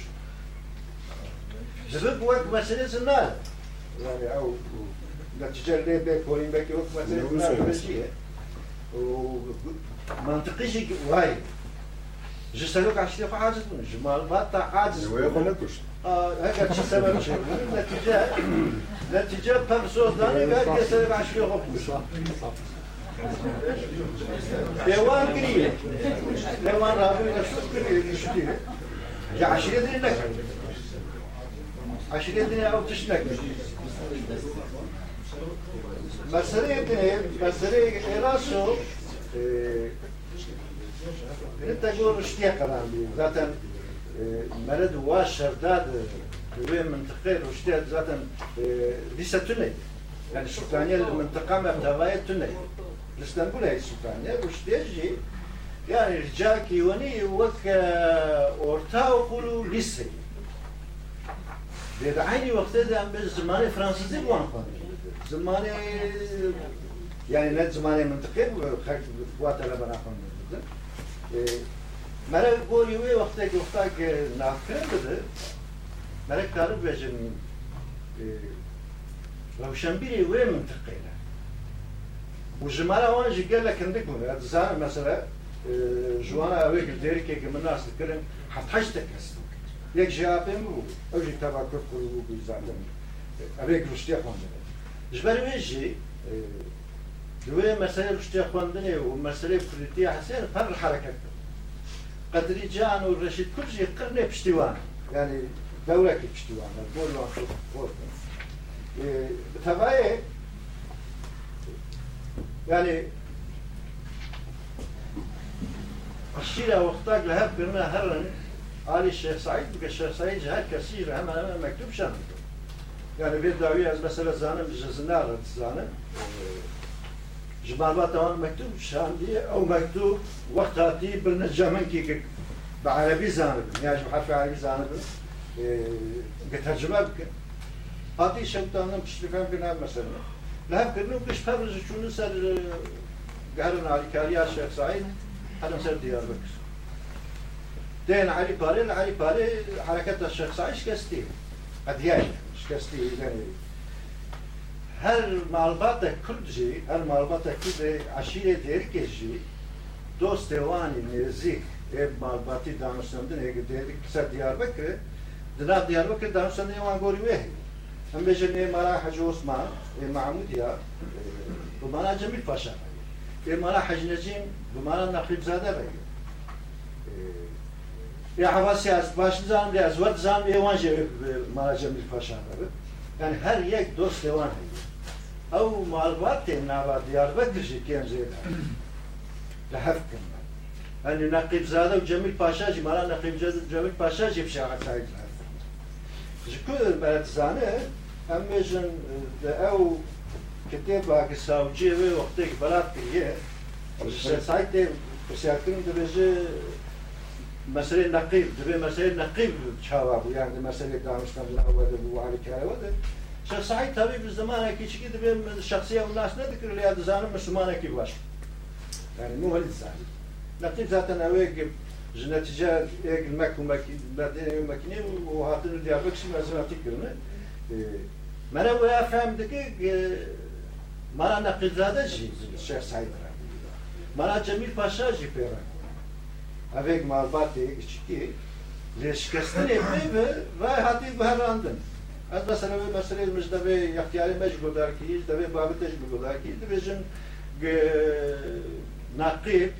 دبك وقت مسألة النار يعني أو نتيجه ليه بيك ولين بيك وقت مثلا منطقي شيء واي جسدك عشان يقع عاجز من جمال ما تا عاجز وياخذ نكش اه هيك شيء سبب شيء نتيجه نتيجه بمسود داني قال جسدك عشان يقع ليوان قريب ليوان رابي نشوف قريب يشتري يا عشرين دين لك عشرين دين او تشنك مسألة مسألة راسو انت تقول اشتيا كلام بي ذاتا مرد واش شرداد وين منطقة واشتيا ذاتا لسه تني يعني سلطانية المنطقة ما بتوايا تني الاسطنبول هي السلطانية واشتيا جي يعني رجال كيوني وك اورتا به عینی هناك دارم به زمان فرانسوی بوان خواهد زمان يعني نه زمان منطقي خلق قوات على هناك خون مرا قول يوي وقتا وقتا نافكر بده مرا كتارب بجن روشنبيري وي منطقي هناك وجمالا وأنا جي قال لك عندك مثلا جوانا اويك الديركي كمان ناس تكلم حتى هناك هسه یک جیاپم و ئەو ژی تاباکە قڕ و گوزانم ئەوەیە گشتیا خوندنێ جبر ویجی دوی مسئله گشتیا خوندنێ و مەسەی حسین فر حرکت کرد قدری جان و رشید کل جی قرن پشتیوان یعنی دەورەکی پشتیوانە بول تەبایە یعنی الشيلة وقتاك لهب هر هرن علي الشيخ سعيد بك الشيخ سعيد جهاد كثير هم مكتوب شامل يعني davi az mesela zanım cezine aradı zanım. جمال طبعا مكتوب شان دي أو مكتوب وقت هاتي بالنجامن كي بعربي زانب يعني بحرف عربي زانب كترجمة بك هاتي شوطانا بشتفهم بنا مثلا لا كنو كش فرز شنو سر قهرنا على كاريا الشيخ سعيد هذا سر ديار بكر دين علي باري علي باري حركة الشيخ سعيد شكستي أدياي شكستي يعني هر معلومات كردجي هر معلومات كردجي عشيرة ديركجي دوست ديواني نيرزيك اب معلوماتي دانشتندن هيك ديرك سا ديار بكر دنا ديار بكر دانشتندن يوان غوري وهي هم بيجن اي مارا حج عثمان اي معمودية آه، ومارا جميل فاشا اي مارا حج نجيم نقيب زادة بكر ve ya havası az başlı zam ya zvat zam yaman je mara Cemil Paşa yani her yek dost devan او معلومات نابا دياربكر جي كان زيدا لحفكم يعني نقيب زاده وجميل باشا جي مالا نقيب جميل باشا جي بشاعة سعيد جكو بلد زانه هم جن او كتاب باك ساوجي وي وقتك بلاد كيه سعيد بسياكين دبجي مسألة نقيب دبي مسألة نقيب تشاوابو يعني مسألة دانستان الأول وعلى شخص شخصي طبيب الزمان هيك شيء كده بين شخصية والناس نذكر اللي هذا زانم زمان هيك باش. يعني مو هذي الزاني نقيب ذات أنا واقف نتيجة المك ومكني وهاتن ديابكس ما زمان كرنا ما ويا فهم دقيق ما أنا نقيب ذات جي شخص سعيد ما جميل باشا جي بيراني pera. Avek malbati içki leşkestene ve ve hati behrandın. از مثلا به مسئله مجدبه یختیاری مجبور دار کی دبه بابتش بگو دار کی دبیجن نقیب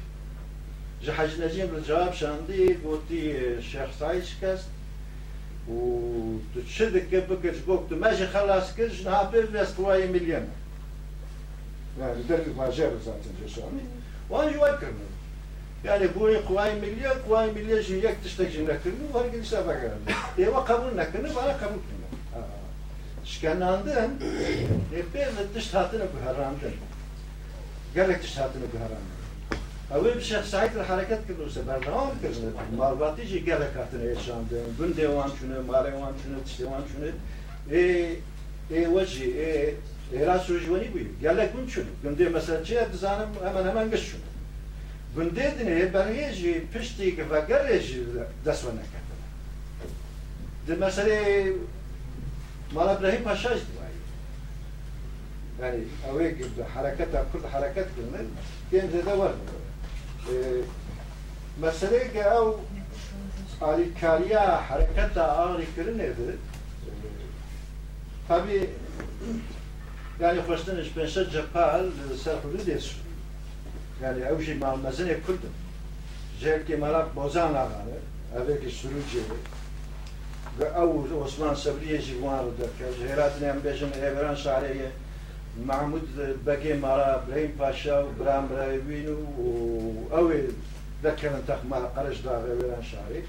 جهج نجیم رو جواب شاندی گوتی شیخ سعید شکست و تو چه دکه بکش گفت تو ماشي خلاص کش نه بس قوای میلیون يعني درجة ماجر زاتن جشاني وانا جوا yani buraya Kuvayi Milliye, Kuvayi Milliye şey, yiyecek dıştakinin hakkını, var gidişe bakarım. Eva kabul hakkını, bana kabul kılmak. Şkenandın, e, ebbeyle dış tatını kuharandın. Gelek dış tatını kuharandın. Evi bir şey sahipler hareket kılırsa, berdavam kılırsa, malvatici şey, gelek hatını yaşandın, gün devan şunu, marevan şunu, tiştevan şunu, e, e, vacı, e, Eras rujvani buyur. Gelek gün şunu. Gün diye mesela çiğ, zanım hemen hemen geç şunu. گوندێدنێ بەهێژی پشتی گەڕێژی دەسوە نەکردن دمەسەرێ ماڵە برهی پاشاش دوایی. یعنی ئەوەیە حرەکەتە کورد حرەکەت کردن تێن دەدە وەرن مەسەرێکە ئەو ئالیکاریا حرەکەتە ئاڕیکردنێ بێت فبی یعنی خۆشتنش پێشە جەپال سەر حدودێ سوود Yani ev şey malmazını kıldım. Zevki merak bozan ağanı, evveki sürücü ve ev Osman Sabriye civarı döker. Heratın embeşin evren sahreye Mahmud Beki Mara, İbrahim Paşa, İbrahim Rayvin ev ذكرن تخما قرش داغ ويران شاري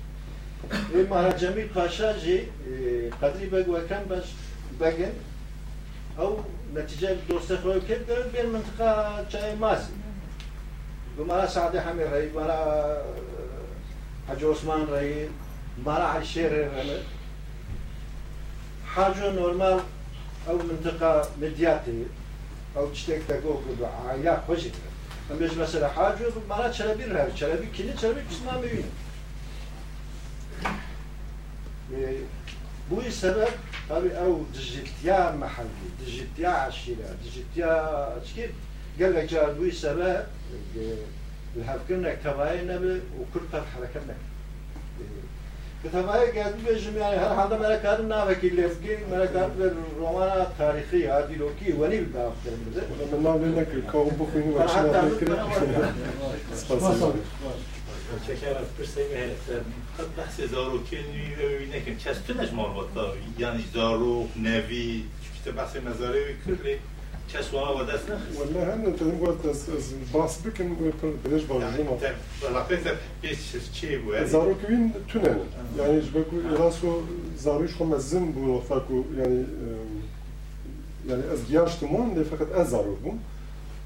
إما جميل باشا جي قدري بقوا كان بس بقن أو نتيجة دوستي خوي كده بين منطقة جاي ماسي kirin bên mintika çayê mazî. Bu mara Sadi Hemî reyî, mara Hacı Osman reyî, mara Ayşê reyî حاجة نورمال أو منطقة مدياتي أو تشتك تقول عيا خوشك أما بيج مثلا حاجة مرات شلبي رهاب شلبي كني شلبي كسما مبين بوي سبب طبي أو دجتيا محلي دجتيا عشيرة دجتيا تشكيل قال جاء بوي سبا الهاب كنا كتباي نبي وكرت حركة نك كتباي قاعد بيجم يعني هر حدا ملك هذا نافك اللي يفكين ملك هذا الرومان التاريخي هذه لوكي وني بدأ أفكر مزه والله ما بينك الكون بخوي ما شاء الله فكرة شكرا فرصة مهلة قد بحث زارو كنوي وينكم كاس تنجم مربطة يعني زارو نافي شفت بحث مزاري وكل كسوا ودس نخس والله هنا تقول قلت باس بكن بلاش يعني برجمة علاقتها بيش شيء بو زارو كوين تونن يعني جبكو راسو زاروش خو مزن بو وقتاكو يعني يعني از گیاش تمون ده فقط از زارو بوم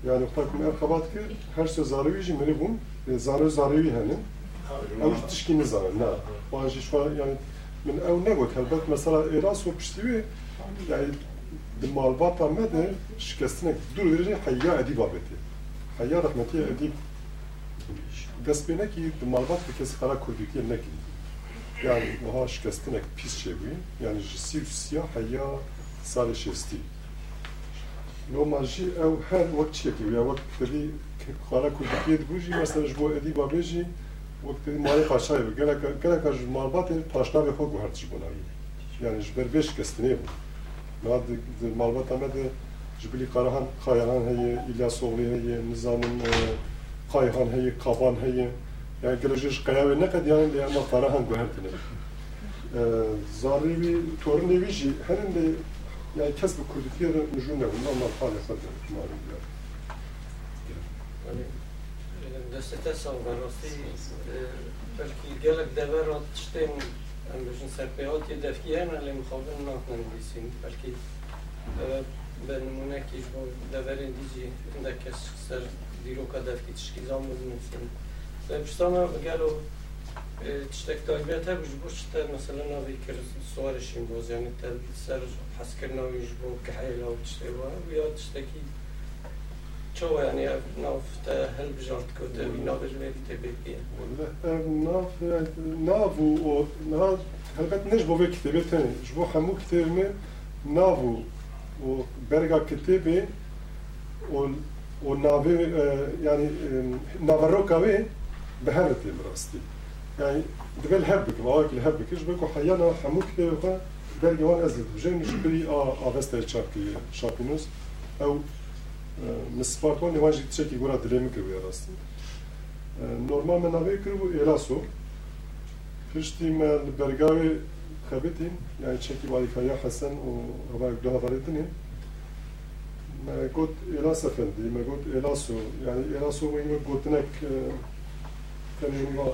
يعني وقتاكو من ارخبات كر هر سو زاروي جي مني بوم زارو زاروي هنن او تشكي نزارن نا واجي شو يعني من او نقول هلبت مثلا راسو بشتوي يعني المالباتا مده شکستنه دور ویرجه حیا ادیب آبتی حیا رحمتی ادیب دست بینه که المالبات به کسی خرا کردیتی نکی yani daha şikestinek pis şey bu. Yani jisi siyah haya sale şesti. Normalji ev her vakit çekiyor. Ya vakit dedi kara kurdiki edguji mesela bu edi babeji vakit dedi mali paşayı. Gene gene kaj malbat paşna ve xog harç buna. Yani jber beş Mad malbata me de ji bilî qarahan kayahan heye, İlyas oğlu heye, nizamin e, kayhan heye, kavan heye. Yani gelece ji qeyavê neked yani de ama qarahan guhertine. E, Zarî torun wî jî de yani kes bi kurdîtiye de mijûn ne bundan ama hale xwe de malum yani. E, Destete savganosti belki gelek deverat tiştên انگشن دفعیه نه مخابر نکنم بلکه به نمونه که با دور دیجی دکش سر دیرو که دفکی تشکی زام به سن و پشتاما بگلو تشتک تایبیت ها بجبو تا مثلا ناوی کر سوارشیم باز یعنی تا سر حس کرناوی جبو که حیلا و تشتی و یا تشتکی Čuvanje nav help žalt kot vi nove živite bebije. Nav navu nav helbet než bo ve kitebe tane. Žbo hamu kitebe navu o berga kitebe o o nave yani navarokavi بهرتي براستي يعني دبل هبك معاك الهبك إيش بكو حيانا حموك تيوخا دل جوان ازل جين شكري آه افستا شابكي شابينوس أو Մսպարտոն իվանջի չեքի գորա դրեմի կրվի առաստին։ Նորմալ մենավեի կրվու երասով, Փշտի մել բերգավի խաբետին, yani չեքի վալիքայա Հասան ու հավայք դահավարետնին, մեկոտ Էլաս էֆենդի, մեկոտ Էլասո, yani Էլասո ու ինգը գոտնեք տենիմվա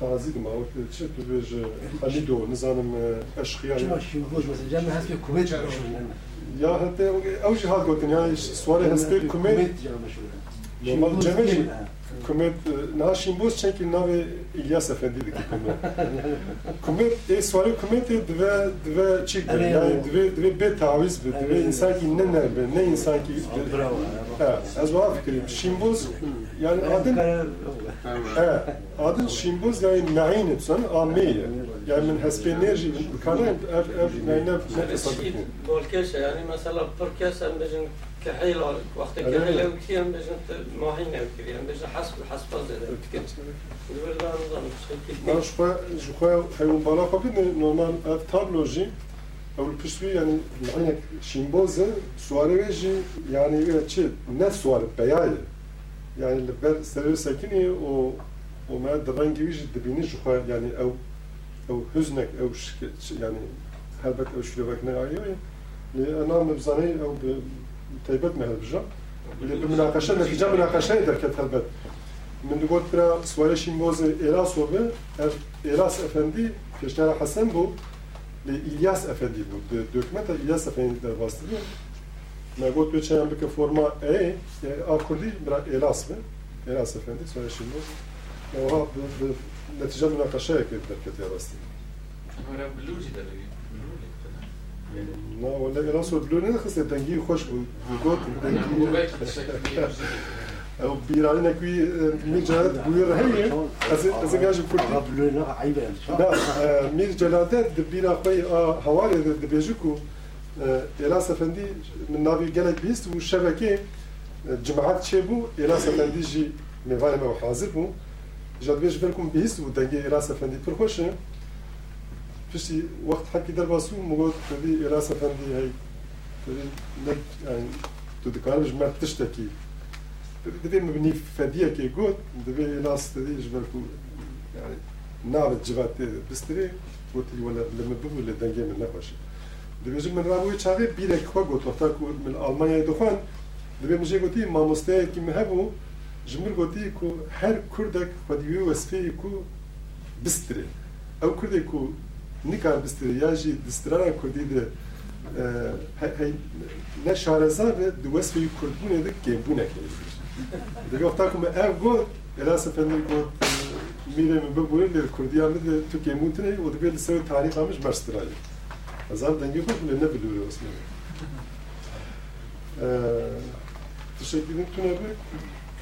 تازیگم ئەو چ بێژە ئەلی دۆ نزانم ئەشقیان یا هەتێ ئەوش هاگوتنیایش سوارە هەستێ کومێت جەمەژی Këmet, në ashtë imbus që në nave Ilyas Efendi dhe këtë këmet. [laughs] Këmet, e suarë këmet e dve, dve çikbe, yani dve, dve be tavizbe, dve insan ki ne nerbe, ne insan ki... He, ez bu fikrim. Şimbuz, yani adın... He, adın şimbuz yani nain etsen, ameye. Yani min hesbe nerji, kanayim, er, er, neyne, ne tesadüf. Şey, yani mesela Türkiye sen bizim كحيل وقت أنا- كحيل أو كثير بجن ماهين أو كثير يعني بجن حسب حسب زي كده يقول لا نظام Ben şu an şu an hayvan bana kapı normal ev tabloji ev pişri yani yani şimboze suare veji yani öyle çi ne suare beyaye yani ben sever sakini o o ma da rengi veji dibini şu an yani ev ev hüznek ev şike- yani helbet ev تایبەت مەهرەبژە مناقەشە نەتیجە مناقەشەی دەکەێت هەلبەت من گوت کرا سوارەشی مۆزە ئێراس وبێ ئێراس ئەفەندی پێشتارە حەسەن بوو لە ئیلیاس ئەفەندی بوو دکمەتە ئیلیاس ئەفەندی دەرباست بوو نەگوت پێچیان بکە فۆرما ئێ ئا يعني کوردی برا ئێراس بێ ئێراس ئەفەندی سوارەشی مۆز نەتیجە مناقەشەیە کرد دەکەێت ئێڕاستی بلوجی دەلەوێت والنبي نصر بلون خص التنجيل خوش بوت أو بيرانا كوي آه، مير جلاد بوير. هي از از جاش كورتي بلون عيب لا نعم، آه، مير جلاد دبينا خوي آه، حوالي دبيجكو إلى أفندي من نافي جالك بيست والشبكة جماعات شيبو إلاس أفندي جي ميفاي ما حاضر بو جاد بيش بالكم بيست ودنجي إلاس أفندي برخوشه برخوش فشتي وقت حكي درباسو مقول تدي إلاس أفندي هاي تدي نك يعني تدكارج ما تشتكي دبي مبني فدية كي قلت دبي إلاس تدي جبالكو يعني نعرض جبات بستري قلت لي ولا لما بقول ولا دنجي من نقش دبي جم من رابوي تشاري بيرك خو قلت وقتا كو من ألمانيا دخان دبي مجي قلتي ما مستعد كي مهبو جمر قلتي كو هر كردك خديوي وصفي كو بستري nikar bistri ya jî distrara kurdî de e, ne şarezabe di wesfê yî kurdbûnê de kêbûneke de gofta ku me ev got elasa fendir got mîrê min bibûnê lê kurdiya min de tu kêbûntinê û dibê li ser tarîxa min ji ber strayê ez ev dengê xwe lê nebilûrê osmanê e, Teşekkür ederim Tuna Bey.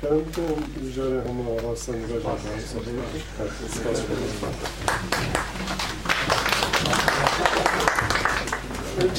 Kerem bir tane mücadele ama Arslan Gacan. Spas 감사합니다.